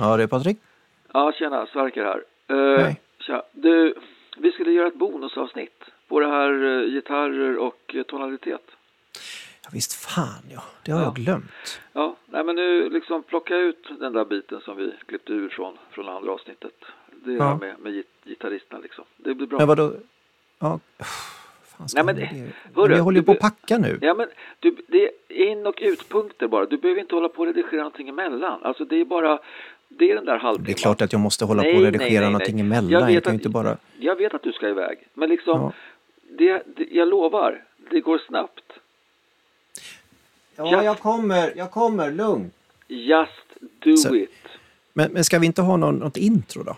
Ja, det är Patrik. Ja, tjena, Sverker här. Uh, Hej. Tja. Du, vi skulle göra ett bonusavsnitt på det här uh, gitarrer och uh, tonalitet. Ja, visst fan ja, det har jag glömt. Ja, nej men nu liksom plocka ut den där biten som vi klippte ur från, från andra avsnittet. Det Ja. här med, med git- gitarristerna liksom. Det blir bra. Men vadå? Ja, fan Nej, men det- hörru, jag håller ju på att packa nu. Ja men du, det är in och utpunkter bara. Du behöver inte hålla på och redigera någonting emellan. Alltså det är bara, det är den där halvtimman. Det är klart att jag måste hålla Nej, på och nej, redigera nej, någonting nej. emellan. Jag Jag, vet kan ju att- inte bara... Jag vet att du ska iväg. Men liksom, Ja. det, det, jag lovar, det går snabbt. Ja, jag kommer, jag kommer, lugn. Just do Så- it. Men, men ska vi inte ha någon, något intro då?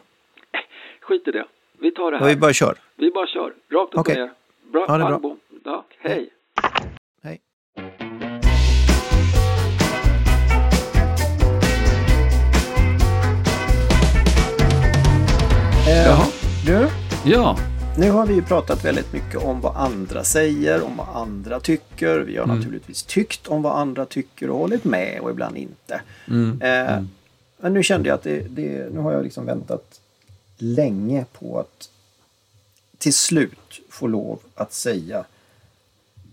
Skit i det. Vi tar det Ja, här. vi bara kör. Vi bara kör. Rakt upp Okej. och ner. Bra. Ja, det är bra. Ja, hej. Hej. Ja, nu har vi ju pratat väldigt mycket om vad andra säger, om vad andra tycker. Vi har naturligtvis tyckt om vad andra tycker och hållit med och ibland inte. Eh, Men nu kände jag att det, det, nu har jag liksom väntat länge på att till slut få lov att säga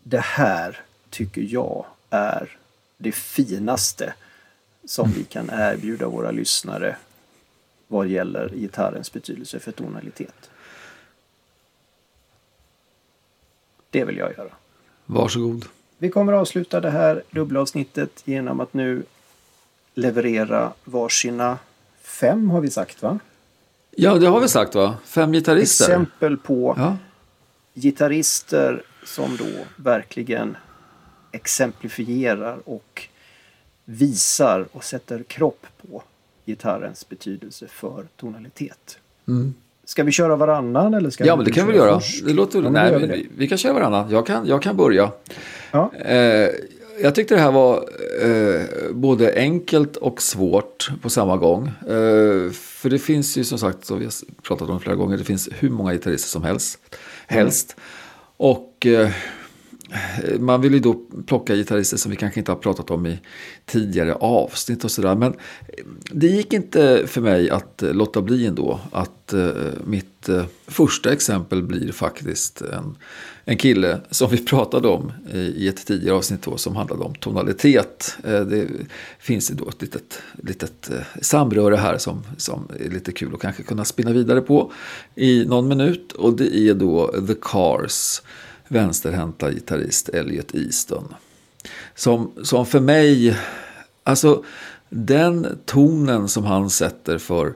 det här tycker jag är det finaste som vi kan erbjuda våra lyssnare vad gäller gitarrens betydelse för tonalitet. Det vill jag göra. varsågod. Vi kommer att avsluta det här dubbelavsnittet genom att nu leverera varsina fem har vi sagt va? Ja, det har vi sagt va? Fem gitarrister. Exempel på Ja. gitarrister som då verkligen exemplifierar och visar och sätter kropp på gitarrens betydelse för tonalitet. Mm. Ska vi köra varannan eller ska Ja, men det kan vi göra. först? Det låter... Ja, Nej, vi, det. vi, kan köra varannan. Jag kan, jag kan börja. Ja. Eh, jag tyckte det här var eh, både enkelt och svårt på samma gång. Eh, för det finns ju som sagt, som vi har pratat om flera gånger, det finns hur många gitarrister som helst. helst. Och eh, man vill ju då plocka gitarrister som vi kanske inte har pratat om i tidigare avsnitt och sådär. Men det gick inte för mig att låta bli ändå att eh, mitt eh, första exempel blir faktiskt en, en kille som vi pratade om i, ett tidigare avsnitt då, som handlade om tonalitet. Eh, det finns ju då ett litet, litet samröre här som, som är lite kul att kanske kunna spinna vidare på i någon minut. Och det är då The Cars vänsterhänta gitarrist Elliot Easton. Som, som för mig, alltså den tonen som han sätter för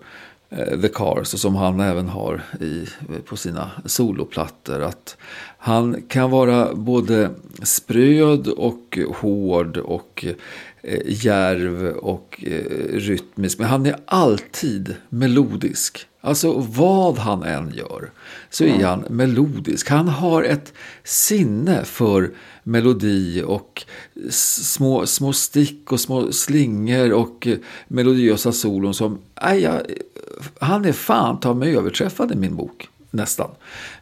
eh, The Cars och som han även har i, på sina soloplattor. Att han kan vara både spröd och hård och eh, järv och eh, rytmisk. Men han är alltid melodisk. Alltså vad han än gör så är han melodisk. Han har ett sinne för melodi och små, små stick och små slingor och melodiösa solon som... Nej, jag, han är fan ta mig överträffad i min bok. Nästan.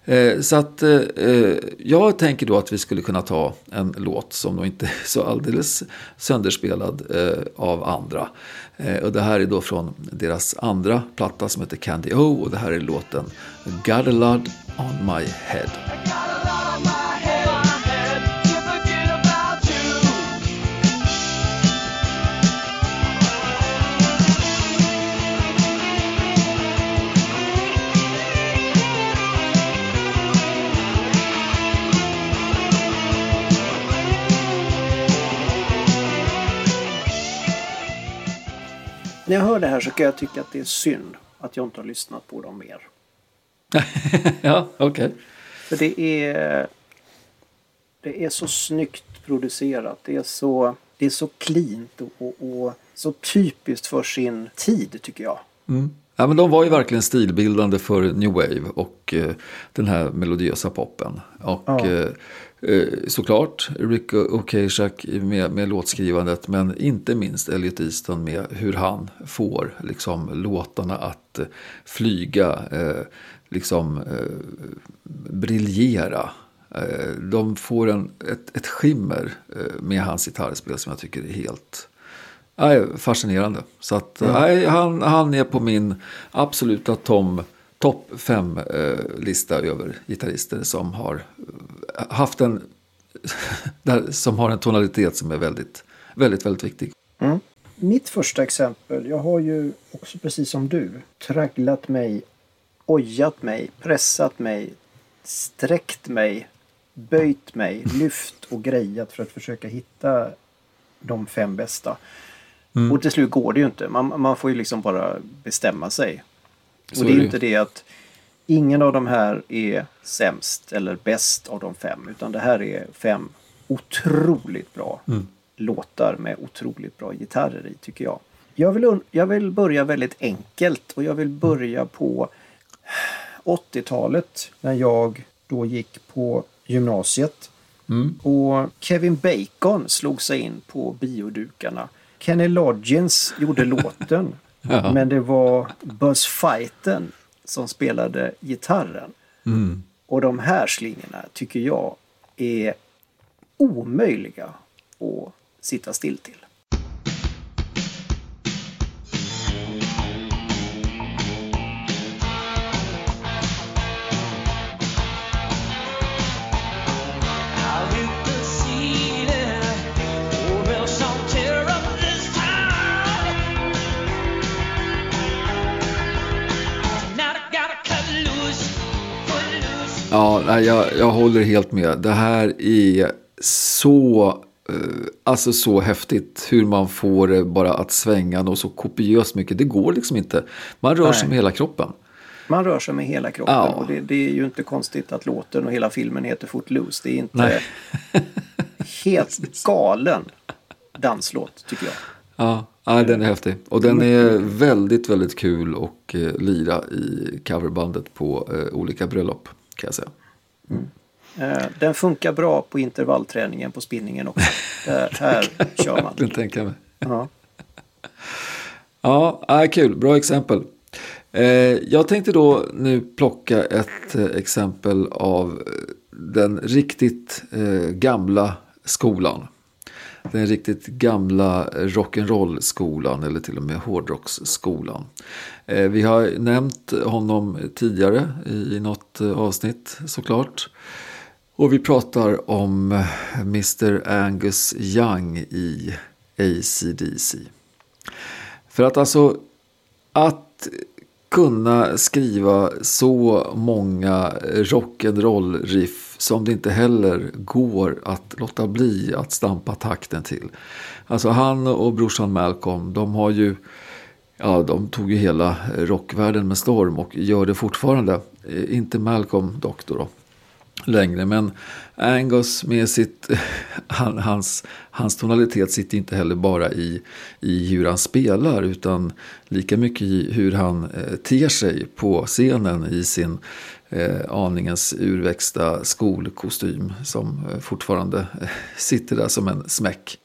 Eh, så att eh, eh, jag tänker då att vi skulle kunna ta en låt som då inte är så alldeles sönderspelad eh, av andra. Eh, och det här är då från deras andra platta som heter Candy O och det här är låten Got a Lud on my head. När jag hör det här så kan jag tycka att det är synd att jag inte har lyssnat på dem mer. ja, okej. För det är, det är så snyggt producerat. Det är så, det är så cleant och, och, så typiskt för sin tid tycker jag. Mm. Ja, men de var ju verkligen stilbildande för New Wave och eh, den här melodiösa poppen. Och Ja. eh, såklart Rick Ocasek med, med låtskrivandet men inte minst Elliot Easton med hur han får liksom, låtarna att eh, flyga, eh, liksom eh, briljera. Eh, de får en, ett, ett skimmer eh, med hans gitarrspel som jag tycker är helt Nej, fascinerande. Så att, nej, han, han är på min absoluta tom, topp fem eh, lista över gitarrister som har eh, haft en där, som har en tonalitet som är väldigt, väldigt, väldigt viktig. Mm. Mitt första exempel, jag har ju också precis som du tragglat mig, ojat mig, pressat mig, sträckt mig, böjt mig, lyft och grejat för att försöka hitta de fem bästa. Mm. Och till slut går det ju inte. Man, man får ju liksom bara bestämma sig. Så och det är, är inte det att ingen av de här är sämst eller bäst av de fem. Utan det här är fem otroligt bra mm. låtar med otroligt bra gitarrer i tycker jag. Jag vill, jag vill börja väldigt enkelt och jag vill börja på 80-talet när jag då gick på gymnasiet. Mm. Och Kevin Bacon slog sig in på biodukarna. Kenny Loggins gjorde låten. Ja. Men det var Buzz Fighten som spelade gitarren. Mm. Och de här slingorna tycker jag är omöjliga att sitta still till. Jag, jag håller helt med. Det här är så, eh, alltså så häftigt hur man får det bara att svänga och så kopiöst mycket. Det går liksom inte. Man rör Nej. sig med hela kroppen. Man rör sig med hela kroppen ja. och det, det, är ju inte konstigt att låten och hela filmen heter Footloose. Det är inte helt galen danslåt tycker jag. Ja, ja, den är häftig. Och den är väldigt, väldigt kul att eh, lira i coverbandet på eh, olika bröllop kan jag säga. Mm. Den funkar bra på intervallträningen på spinningen också. Där, här kör man. Jag tänka mig. Ja. Ja, kul. Bra exempel. Eh, jag tänkte då nu plocka ett eh, exempel av den riktigt gamla skolan. Den riktigt gamla rock'n'roll-skolan eller till och med hårdrocksskolan. Eh, vi har nämnt honom tidigare i något eh, avsnitt såklart. Och vi pratar om eh, Mr Angus Young i ACDC. För att alltså att kunna skriva så många rock'n'roll riff som det inte heller går att låta bli att stampa takten till. Alltså han och brorsan Malcolm, de har ju Ja, de tog ju hela eh, rockvärlden med storm och gör det fortfarande. Eh, inte Malcolm dock då längre. Men Angus med sitt, han, hans, hans tonalitet sitter inte heller bara i, i hur han spelar utan lika mycket i hur han eh, ter sig på scenen i sin eh, aningens urväxta skolkostym som eh, fortfarande eh, sitter där som en smäck.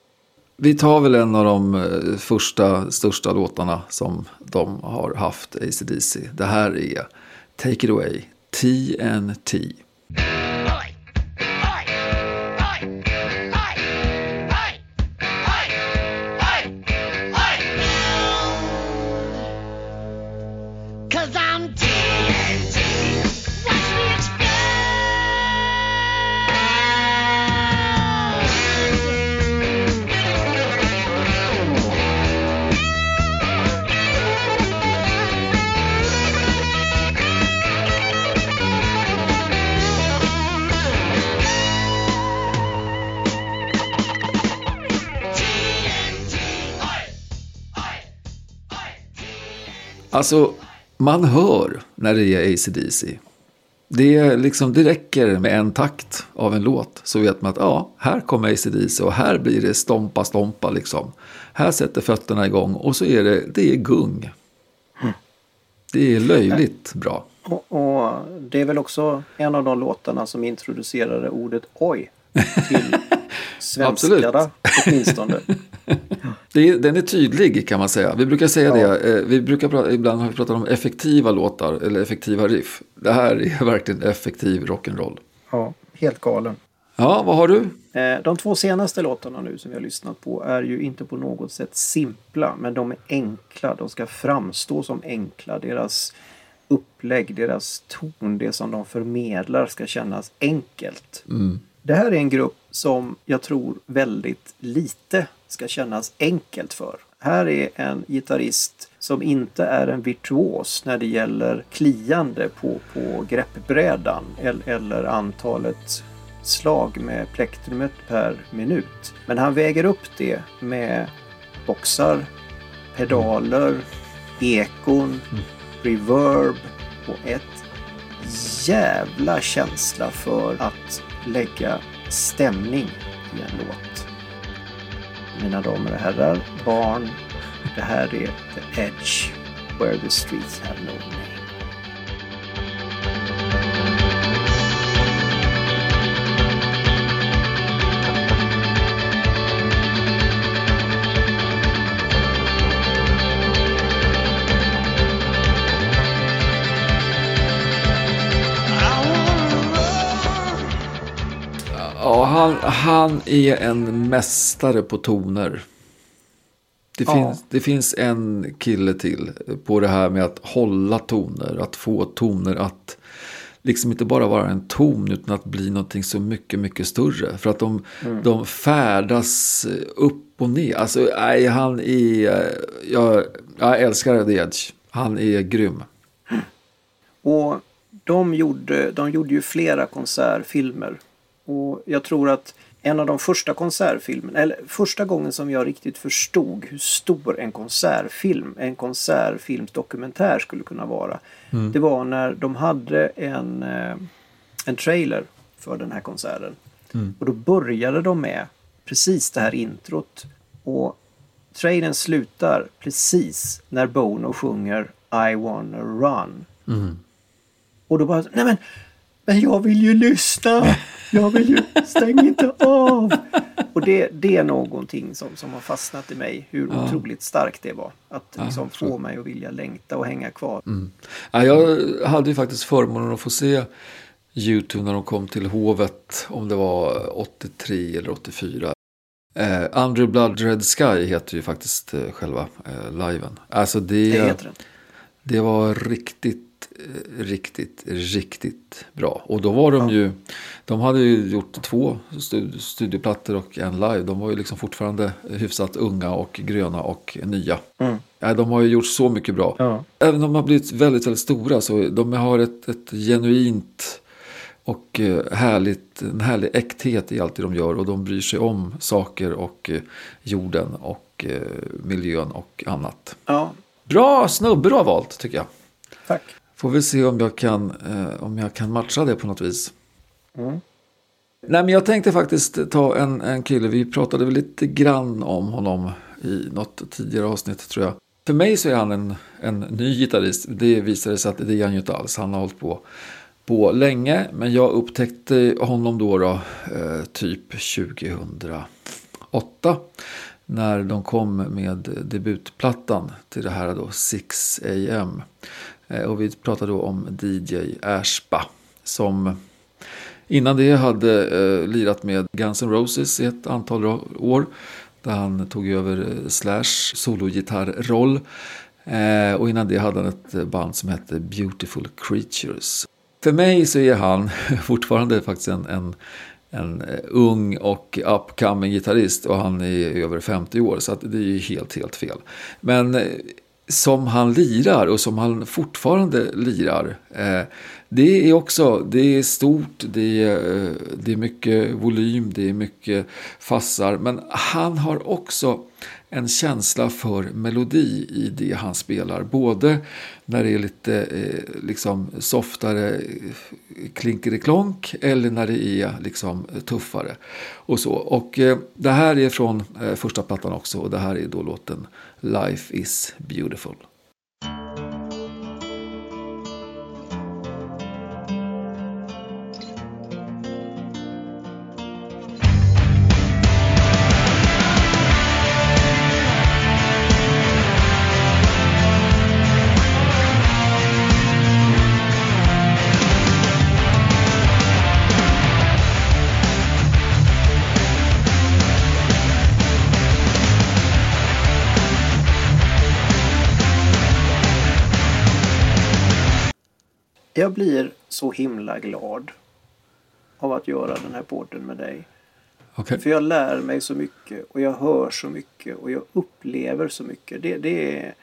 Vi tar väl en av de eh, första, största låtarna som de har haft, ACDC. Det här är Take It Away, TNT. Alltså, man hör när det är ACDC. Det, liksom, det räcker med en takt av en låt så vet man att ja, här kommer ACDC och här blir det stompa stompa liksom. Här sätter fötterna igång och så är det, det är gung. Mm. Det är löjligt bra. Och, och, det är väl också en av de låtarna som introducerade ordet oj till svenskarna åtminstone. Den är tydlig kan man säga. Vi brukar säga ja. det. Eh, vi brukar prata, ibland har vi pratat om effektiva låtar eller effektiva riff. Det här är verkligen effektiv rock'n'roll. Ja, helt galen. Ja, vad har du? Eh, de två senaste låtarna nu som vi har lyssnat på är ju inte på något sätt simpla men de är enkla. De ska framstå som enkla. Deras upplägg, deras ton, det som de förmedlar ska kännas enkelt. Mm. Det här är en grupp som jag tror väldigt lite ska kännas enkelt för. Här är en gitarrist som inte är en virtuos när det gäller kliande på, på greppbrädan eller antalet slag med plektrumet per minut. Men han väger upp det med boxar, pedaler, ekon, reverb och ett jävla känsla för att lägga stämning i en låt. Mina damer och herrar, barn, det här är The Edge, Where the Streets Have No Name. Han, han är en mästare på toner. Det, Ja. finns, det finns en kille till på det här med att hålla toner. Att få toner att liksom inte bara vara en ton utan att bli någonting så mycket, mycket större. För att de, de färdas upp och ner. Alltså, nej, han är... Jag, jag älskar The Edge. Han är grym. Och de gjorde, de gjorde ju flera konsertfilmer. Och jag tror att en av de första konsertfilmerna, eller första gången som jag riktigt förstod hur stor en konsertfilm, en konsertfilmsdokumentär skulle kunna vara. Det var när de hade en, eh, en trailer för den här konserten. Och då började de med precis det här introt. Och trailern slutar precis när Bono sjunger I wanna run. Och då bara, nej men, men jag vill ju lyssna! Jag vill ju, stäng inte av! Och det, det är någonting som, som har fastnat i mig, hur otroligt starkt det var. Att liksom få mig att vilja längta och hänga kvar. Ja, jag hade ju faktiskt förmånen att få se YouTube när de kom till Hovet, om det var 83 eller 84. Eh, Under Blood Red Sky heter ju faktiskt eh, själva eh, liven. Alltså det, Det det var riktigt, riktigt, riktigt bra. Och då var de ju, de hade ju gjort två stud- studioplattor och en live. De var ju liksom fortfarande hyfsat unga och gröna och nya. Mm. Ja, de har ju gjort så mycket bra. Ja. Även om de har blivit väldigt, väldigt stora så de har ett, ett genuint och eh, härligt, en härlig äkthet i allt det de gör. Och de bryr sig om saker och eh, jorden och eh, miljön och annat. ja, Bra snubbe du har valt tycker jag. tack. Får vi se om jag kan, eh, om jag kan matcha det på något vis. Mm. Nej men jag tänkte faktiskt ta en, en kille, vi pratade väl lite grann om honom i något tidigare avsnitt tror jag. För mig så är han en, en ny gitarrist, det visade sig att det är han ju inte alls. Han har hållit på, på länge, men jag upptäckte honom då, då eh, typ 2008. När de kom med debutplattan till det här då 6 AM. Eh, och vi pratar då om DJ Ashba som Innan det hade eh, lirat med Guns N' Roses i ett antal år. Där han tog över eh, Slash sologitarroll. Eh, och innan det hade han ett eh, band som hette Beautiful Creatures. För mig så är han fortfarande faktiskt en, en, en ung och upcoming gitarrist. Och han är över 50 år så att det är ju helt, helt fel. Men eh, som han lirar och som han fortfarande lirar. Eh, det är också, det är stort, det är, eh, det är mycket volym, det är mycket fassar. Men han har också en känsla för melodi i det han spelar. Både när det är lite eh, liksom softare eh, klinkereklonk eller när det är liksom tuffare. Och så. Och eh, det här är från eh, första plattan också och det här är då låten Life is beautiful. Jag blir så himla glad av att göra den här podden med dig. Okay. För jag lär mig så mycket och jag hör så mycket och jag upplever så mycket. Det, det, är,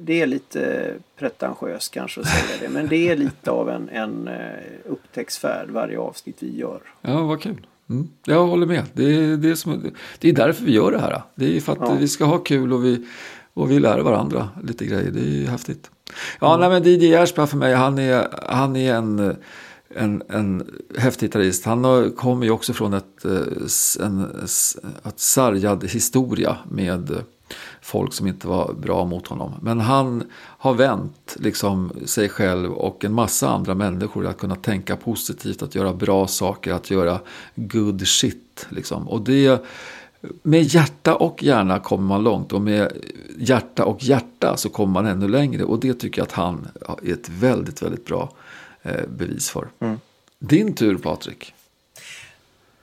det, är lite pretentiöst kanske att säga det. Men det är lite av en, en eh, upptäcktsfärd varje avsnitt vi gör. Ja, vad kul. Mm. Jag håller med. Det är, det, är som, det är därför vi gör det här. Det är för att ja. vi ska ha kul och vi, och vi lär varandra lite grejer. Det är häftigt. Ja, mm. nej, men DJ Ersberg för mig, han är, han är en en, en häftig gitarrist. Han kommer ju också från ett, eh, en ett sargad historia med folk som inte var bra mot honom. Men han har vänt liksom, sig själv och en massa andra människor att kunna tänka positivt, att göra bra saker, att göra good shit. Liksom. Och det, med hjärta och hjärna kommer man långt och med hjärta och hjärta så kommer man ännu längre. Och det tycker jag att han är ett väldigt, väldigt bra Eh, bevis för. Mm. Din tur Patrik.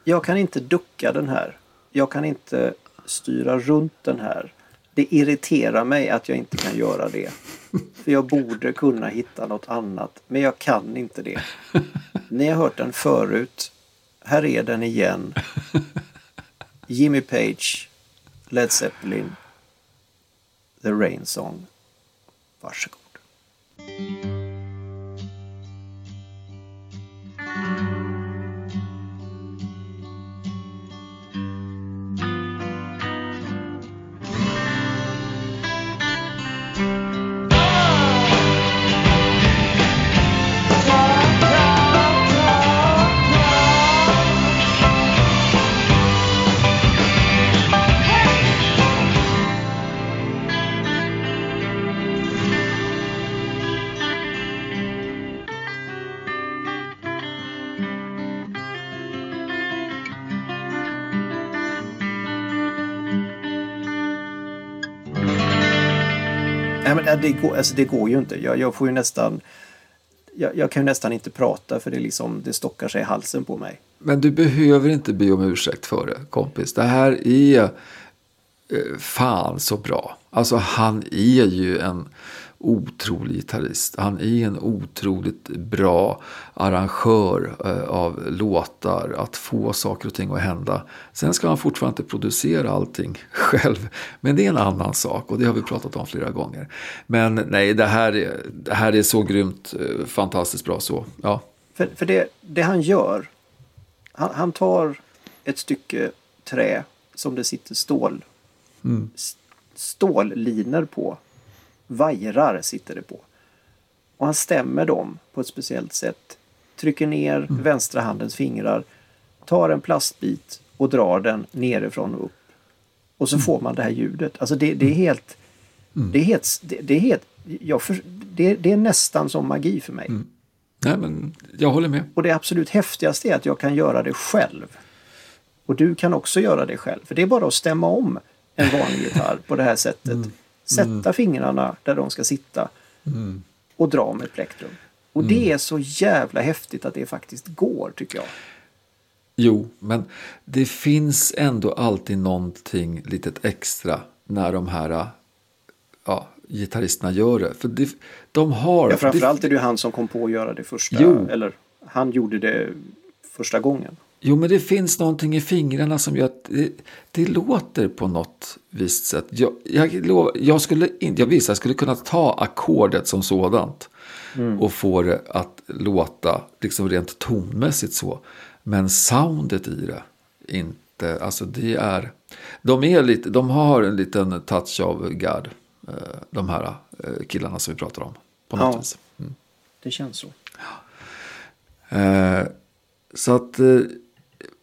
Jag kan inte ducka den här. Jag kan inte styra runt den här. Det irriterar mig att jag inte kan göra det. För jag borde kunna hitta något annat. Men jag kan inte det. Ni har hört den förut. Här är den igen. Jimmy Page, Led Zeppelin, The Rain Song. Varsågod. Det, går, alltså det går ju inte. Jag, jag får ju nästan... Jag, jag, kan ju nästan inte prata för det, liksom, det stockar sig i halsen på mig. Men du behöver inte be om ursäkt för det, kompis. Det här är eh, fan så bra. Alltså han är ju en otrolig gitarrist. Han är en otroligt bra arrangör eh, av låtar, att få saker och ting att hända. Sen ska han fortfarande inte producera allting själv, men det är en annan sak och det har vi pratat om flera gånger. Men nej, det här är, det här är så grymt, eh, fantastiskt bra så. Ja. För, för det, det han gör, han, han tar ett stycke trä som det sitter stål, mm. stålliner på vajrar sitter det på. Och han stämmer dem på ett speciellt sätt. Trycker ner mm. vänstra handens fingrar, tar en plastbit och drar den nerifrån och upp. Och så mm. får man det här ljudet. Alltså det, det är mm. helt... Mm. Det är helt... Det, det är helt jag för, det, det, är nästan som magi för mig. Mm. Nej, men jag håller med. Och det absolut häftigaste är att jag kan göra det själv. Och du kan också göra det själv. För det är bara att stämma om en vanlig gitarr på det här sättet. Mm. Sätta mm. fingrarna där de ska sitta. Mm. Och dra med plektrum. Och det mm. är så jävla häftigt att det faktiskt går tycker jag. Jo, men det finns ändå alltid någonting litet extra när de här ja, gitarristerna gör det. För det, de har... Ja, framförallt är det han som kom på att göra det första. Jo. Eller han gjorde det första gången. Jo, men det finns någonting i fingrarna som gör att det, det låter på något visst sätt. Jag, jag, jag skulle inte, jag visste jag skulle kunna ta ackordet som sådant mm. och få det att låta liksom rent tonmässigt så. Men soundet i det, inte, alltså det är, de är lite, de har en liten touch av God, eh, de här eh, killarna som vi pratar om. På något ja, vis. Mm. det känns så. Ja. Eh, så att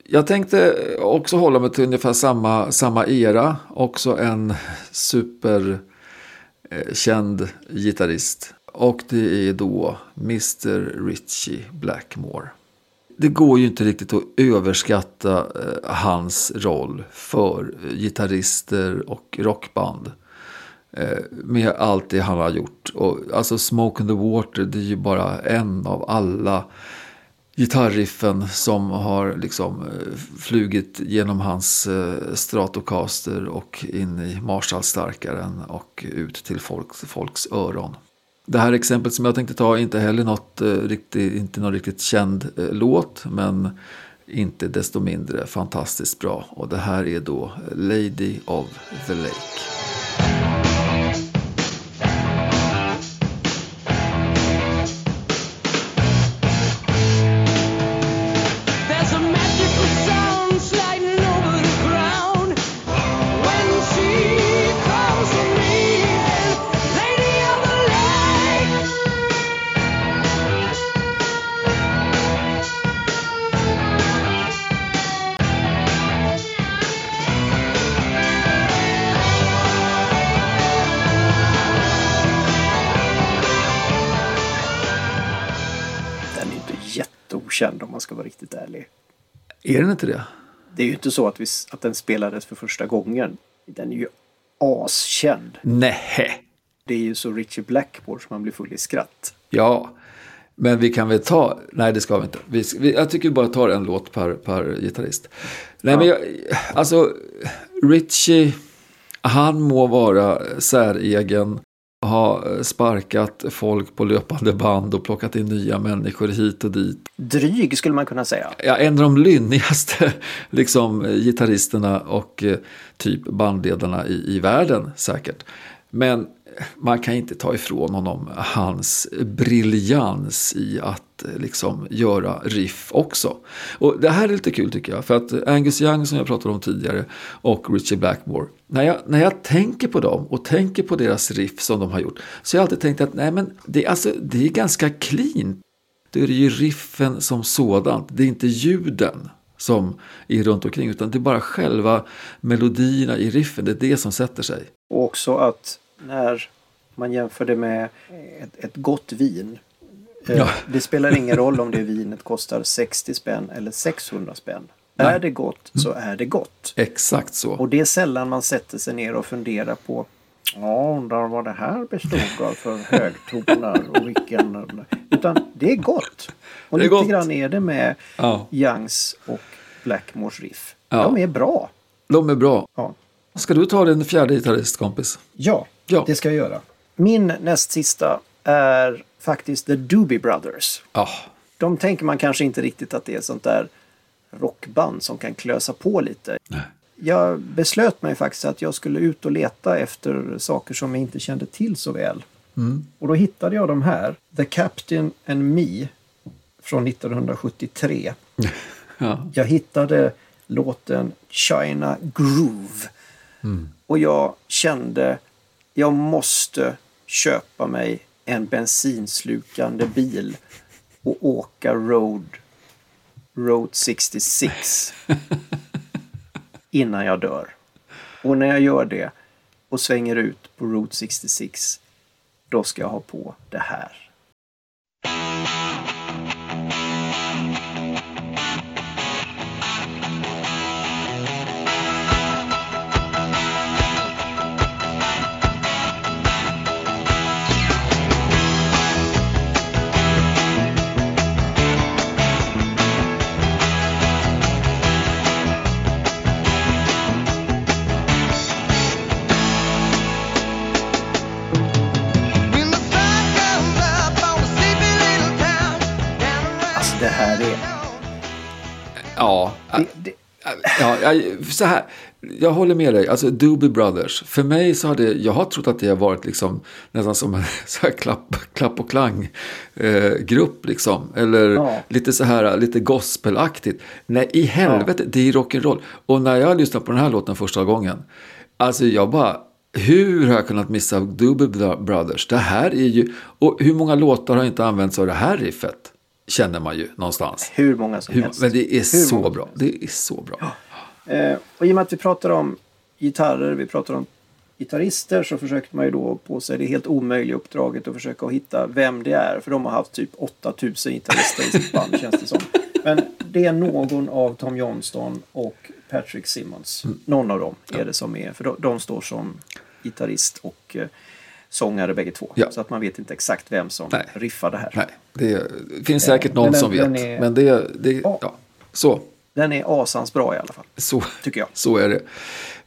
jag tänkte också hålla mig till ungefär samma, samma era. Också en superkänd eh, gitarrist. Och det är då Mr. Richie Blackmore. Det går ju inte riktigt att överskatta eh, hans roll för eh, gitarrister och rockband. Eh, med allt det han har gjort. Och, alltså Smoke in the Water det är ju bara en av alla gitarriffen som har liksom eh, flugit genom hans eh, Stratocaster och in i Marshallstarkaren och ut till folks, folks öron. Det här exemplet som jag tänkte ta är inte heller något, eh, riktigt, inte någon riktigt känd låt. Men inte desto mindre fantastiskt bra. Och det här är då Lady of the Lake. Är den inte det? Det är ju inte så att, vi, att den spelades för första gången. Den är ju askänd. Nej. Det är ju så Richie Blackmore som man blir full i skratt. Ja, men vi kan väl ta... Nej, det ska vi inte. Vi, vi, jag tycker vi bara tar en låt per, per gitarrist. Nej, men jag, alltså, Richie, han må vara säregen, ha sparkat folk på löpande band och plockat in nya människor hit och dit. Dryg skulle man kunna säga. Ja, en av de lynnigaste liksom, gitarristerna och eh, typ bandledarna i, i världen säkert. Men man kan inte ta ifrån honom hans briljans i att eh, liksom göra riff också. Och det här är lite kul tycker jag. För att Angus Young som jag pratade om tidigare och Richie Blackmore. När jag, när jag tänker på dem och tänker på deras riff som de har gjort. Så har jag alltid tänkt att nej men det, är alltså, det är ganska clean. Då är det ju riffen som sådant. Det är inte ljuden som är runt omkring. Utan det är bara själva melodierna i riffen. Det är det som sätter sig. Och också att när man jämför det med ett, ett gott vin. eh, Ja. Det spelar ingen roll om det vinet kostar 60 spänn eller 600 spänn. Nej. Är det gott så är det gott. Exakt så. Och det är sällan man sätter sig ner och funderar på Ja, undrar vad det här bestod av för högtonar och vilken... Utan det är gott. Och Det är lite gott. grann är det med Ja. Youngs och Blackmores riff. Ja. De är bra. De är bra. Ja. Ska du ta din fjärde gitarrist kompis? Ja, Ja. det ska jag göra. Min näst sista är faktiskt The Doobie Brothers. Ja. De tänker man kanske inte riktigt att det är ett sånt där rockband som kan klösa på lite. Nej. Jag beslöt mig faktiskt att jag skulle ut och leta efter saker som jag inte kände till så väl. Och då hittade jag de här. The Captain and Me från 1973. Ja. Jag hittade låten China Groove. Och jag kände jag måste köpa mig en bensinslukande bil och åka Road, Road 66 innan jag dör. Och när jag gör det och svänger ut på Route 66 då ska jag ha på det här. Jag, så här, jag håller med dig. Alltså Doobie Brothers. För mig så har det, jag har trott att det har varit liksom nästan som en så här klapp, klapp och klang eh, grupp liksom. Eller Ja. lite så här, lite gospelaktigt. Nej, i helvete, det är rock'n'roll. Och när jag lyssnade på den här låten första gången. Alltså jag bara, hur har jag kunnat missa Doobie Brothers? Det här är ju, och hur många låtar har inte använts av det här riffet? Känner man ju någonstans. hur många som Hur, helst. men det är Hur så bra. Det är så bra. Eh, och i och med att vi pratar om gitarrer, vi pratar om gitarrister så försökte man ju då på sig det helt omöjliga uppdraget att försöka hitta vem det är. För de har haft typ 8000 gitarrister i sitt band känns det som. Men det är någon av Tom Johnston och Patrick Simmons. Mm. Någon av dem är det som är, för de, de står som gitarrist och eh, sångare bägge två. Ja. Så att man vet inte exakt vem som Nej. riffar det här. Nej, det finns säkert någon men som vet. är- Men det, det Ja. ja. Så, Den är asans bra i alla fall, Så, tycker jag. så är det.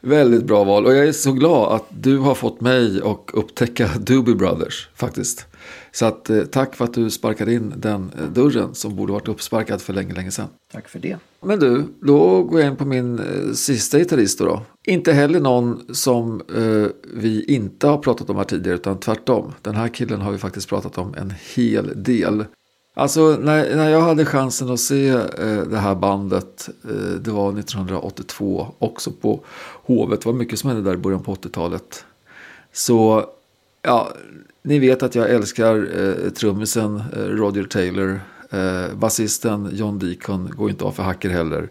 Väldigt bra val. Och jag är så glad att du har fått mig att upptäcka Doobie Brothers faktiskt. Så att, eh, tack för att du sparkade in den eh, dörren som borde varit uppsparkad för länge, länge sedan. Tack för det. Men du, då går jag in på min eh, sista gitarrist då, då. Inte heller någon som eh, vi inte har pratat om här tidigare, utan tvärtom. Den här killen har vi faktiskt pratat om en hel del. Alltså när, när jag hade chansen att se eh, det här bandet, eh, det var 1982, också på Hovet. Det var mycket som hände där i början på 80-talet. Så, ja, ni vet att jag älskar eh, trummisen eh, Roger Taylor. Eh, basisten John Deacon går inte av för hacker heller.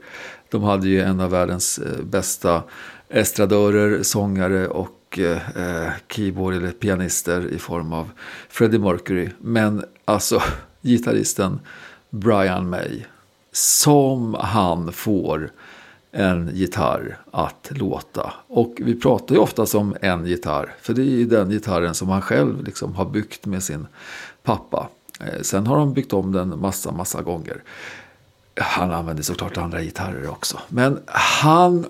De hade ju en av världens eh, bästa estradörer, sångare och eh, eh keyboard eller pianister i form av Freddie Mercury. Men alltså gitarristen Brian May. Som han får en gitarr att låta. Och vi pratar ju ofta om en gitarr. För det är ju den gitarren som han själv liksom har byggt med sin pappa. Eh, sen har de byggt om den massa, massa gånger. Han använder såklart andra gitarrer också. Men han...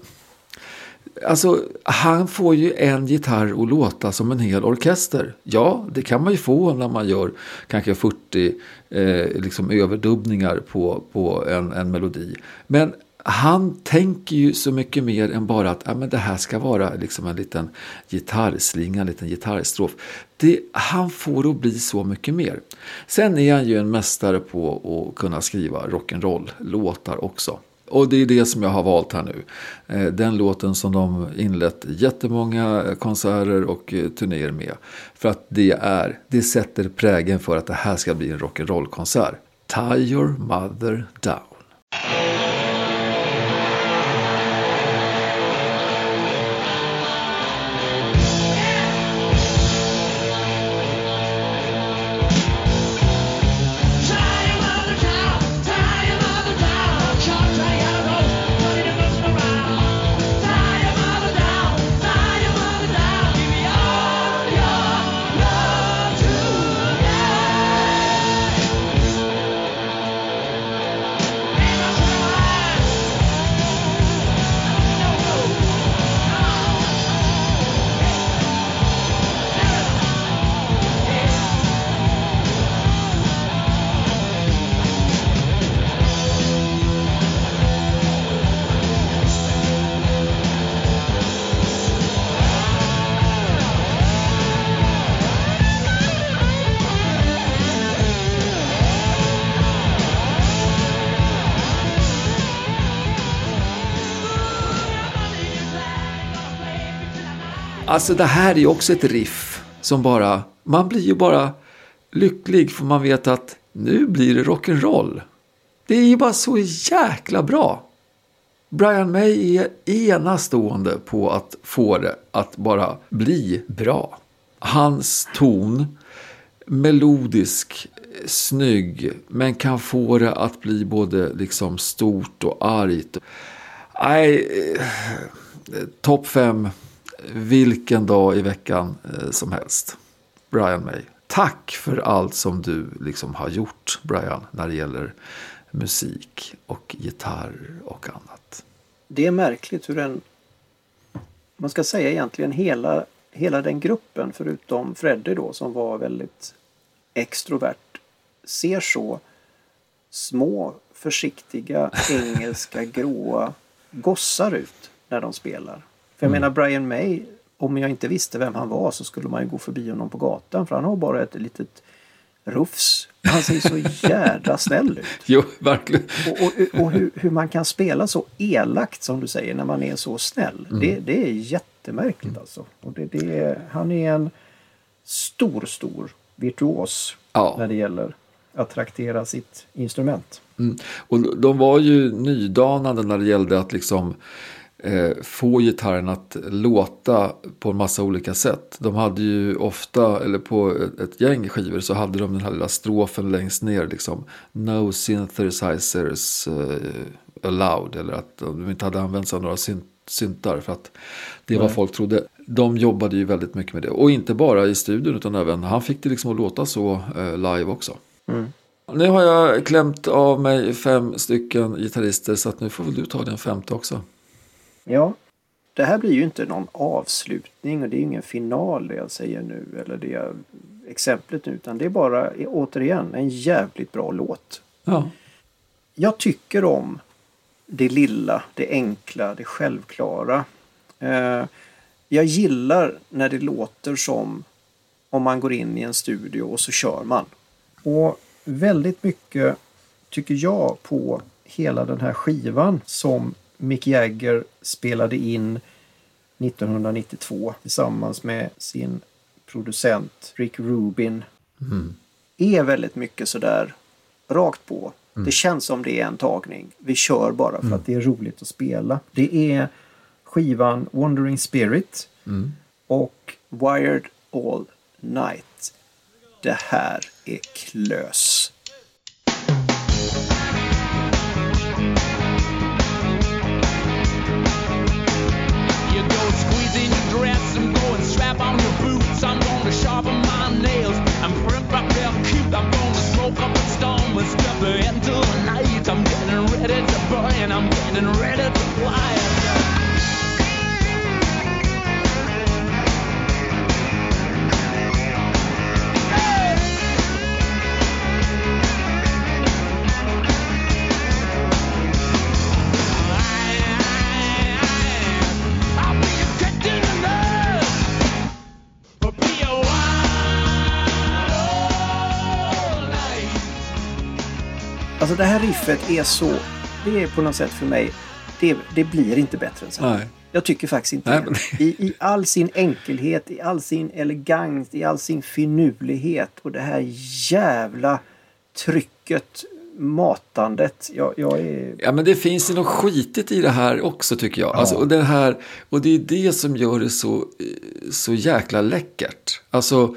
Alltså, han får ju en gitarr att låta som en hel orkester. Ja, det kan man ju få när man gör kanske 40 eh, liksom överdubbningar på, på en, en melodi. Men han tänker ju så mycket mer än bara att ja, men det här ska vara liksom en liten gitarrslinga, en liten gitarrstrof. Det, han får det att bli så mycket mer. Sen är han ju en mästare på att kunna skriva rock'n'roll-låtar också. Och det är det som jag har valt här nu. Eh, den låten som de inlett jättemånga konserter och eh, turnéer med. För att det är, det sätter prägen för att det här ska bli en rock'n'roll-konsert. Tie your mother down. Alltså det här är ju också ett riff som bara, man blir ju bara lycklig för man vet att nu blir det rock'n'roll. Det är ju bara så jäkla bra. Brian May är enastående på att få det att bara bli bra. Hans ton, melodisk, snygg, men kan få det att bli både liksom stort och argt. Nej, eh, topp fem vilken dag i veckan eh, som helst. Brian May. Tack för allt som du liksom har gjort, Brian, när det gäller musik och gitarr och annat. Det är märkligt hur en, man ska säga egentligen hela, hela den gruppen förutom Freddy då som var väldigt extrovert ser så små försiktiga engelska gråa gossar ut när de spelar. För jag menar Brian May, om jag inte visste vem han var så skulle man ju gå förbi honom på gatan för han har bara ett litet rufs. Han ser så jädra snäll ut. Jo, verkligen. Och, och, och hur, hur man kan spela så elakt som du säger när man är så snäll. Det, det är jättemärkligt alltså. Och det, det är, han är en stor, stor virtuos Ja. när det gäller att traktera sitt instrument. Mm. Och de var ju nydanande när det gällde att liksom få gitarren att låta på en massa olika sätt. De hade ju ofta, eller på ett, gäng skivor så hade de den här lilla strofen längst ner liksom. No synthesizers eh, allowed. Eller att de inte hade använt sig av några syn- syntar för att det var Nej. folk trodde. De jobbade ju väldigt mycket med det. Och inte bara i studion utan även, han fick det liksom att låta så eh, live också. Nu har jag klämt av mig fem stycken gitarrister så att nu får väl du ta den femte också. Ja, det här blir ju inte någon avslutning och det är ingen final det jag säger nu eller det jag, exemplet nu utan det är bara återigen en jävligt bra låt. Ja, Jag tycker om det lilla, det enkla, det självklara. Eh, jag gillar när det låter som om man går in i en studio och så kör man. Och väldigt mycket tycker jag på hela den här skivan som Mick Jagger spelade in 1992 tillsammans med sin producent Rick Rubin. Är väldigt mycket sådär rakt på. Det känns som det är en tagning. Vi kör bara för att det är roligt att spela. Det är skivan Wandering Spirit och Wired All Night. Det här är klös. Det här riffet är så... Det är på något sätt för mig... Det, det blir inte bättre än så. här. Nej. Jag tycker faktiskt inte Nej, men- I, I all sin enkelhet, i all sin elegans, i all sin finurlighet och det här jävla trycket, matandet. Jag, jag är... Ja, men det finns ju något skitigt i det här också tycker jag. Alltså, och, det här, och det är det som gör det så, eh, så jäkla läckert. Alltså,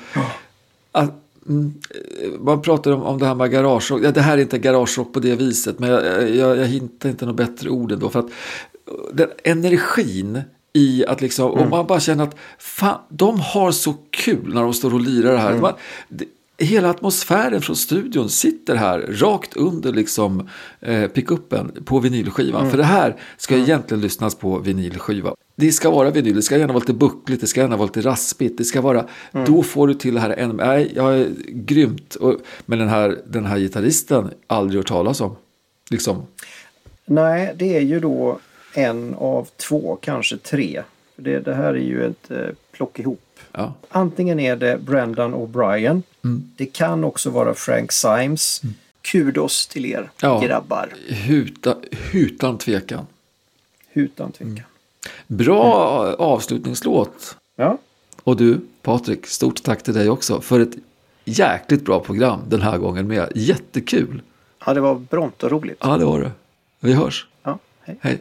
att, mm, eh, man pratar om, om det här med garagerock. Ja, det här är inte garagerock på det viset, men jag, jag, jag hittar inte något bättre ord ändå. För att eh, den energin i att liksom, och man bara känner att fan, de har så kul när de står och lirar det här. Man, det, hela atmosfären från studion sitter här rakt under liksom eh, pickuppen på vinylskivan. För det här ska egentligen lyssnas på vinylskiva. Det ska vara vinyl, det ska gärna vara lite buckligt, det ska gärna vara lite raspigt. Det ska vara, då får du till det här ännu Nej, jag är grymt. Och, men den här, den här gitarristen, aldrig hört talas om. Liksom, Nej, det är ju då en av två, kanske tre. Det, det här är ju ett eh, plock ihop. ja. Antingen är det Brendan O'Brien. Mm. Det kan också vara Frank Symes. Kudos till er Ja. grabbar. Huta, utan tvekan. Utan tvekan. Bra avslutningslåt. Ja. Och du, Patrik, stort tack till dig också för ett jäkligt bra program den här gången med. Jättekul. ja, det var bront och roligt. Ja, det var det. Vi hörs. Ja, hej. Hej.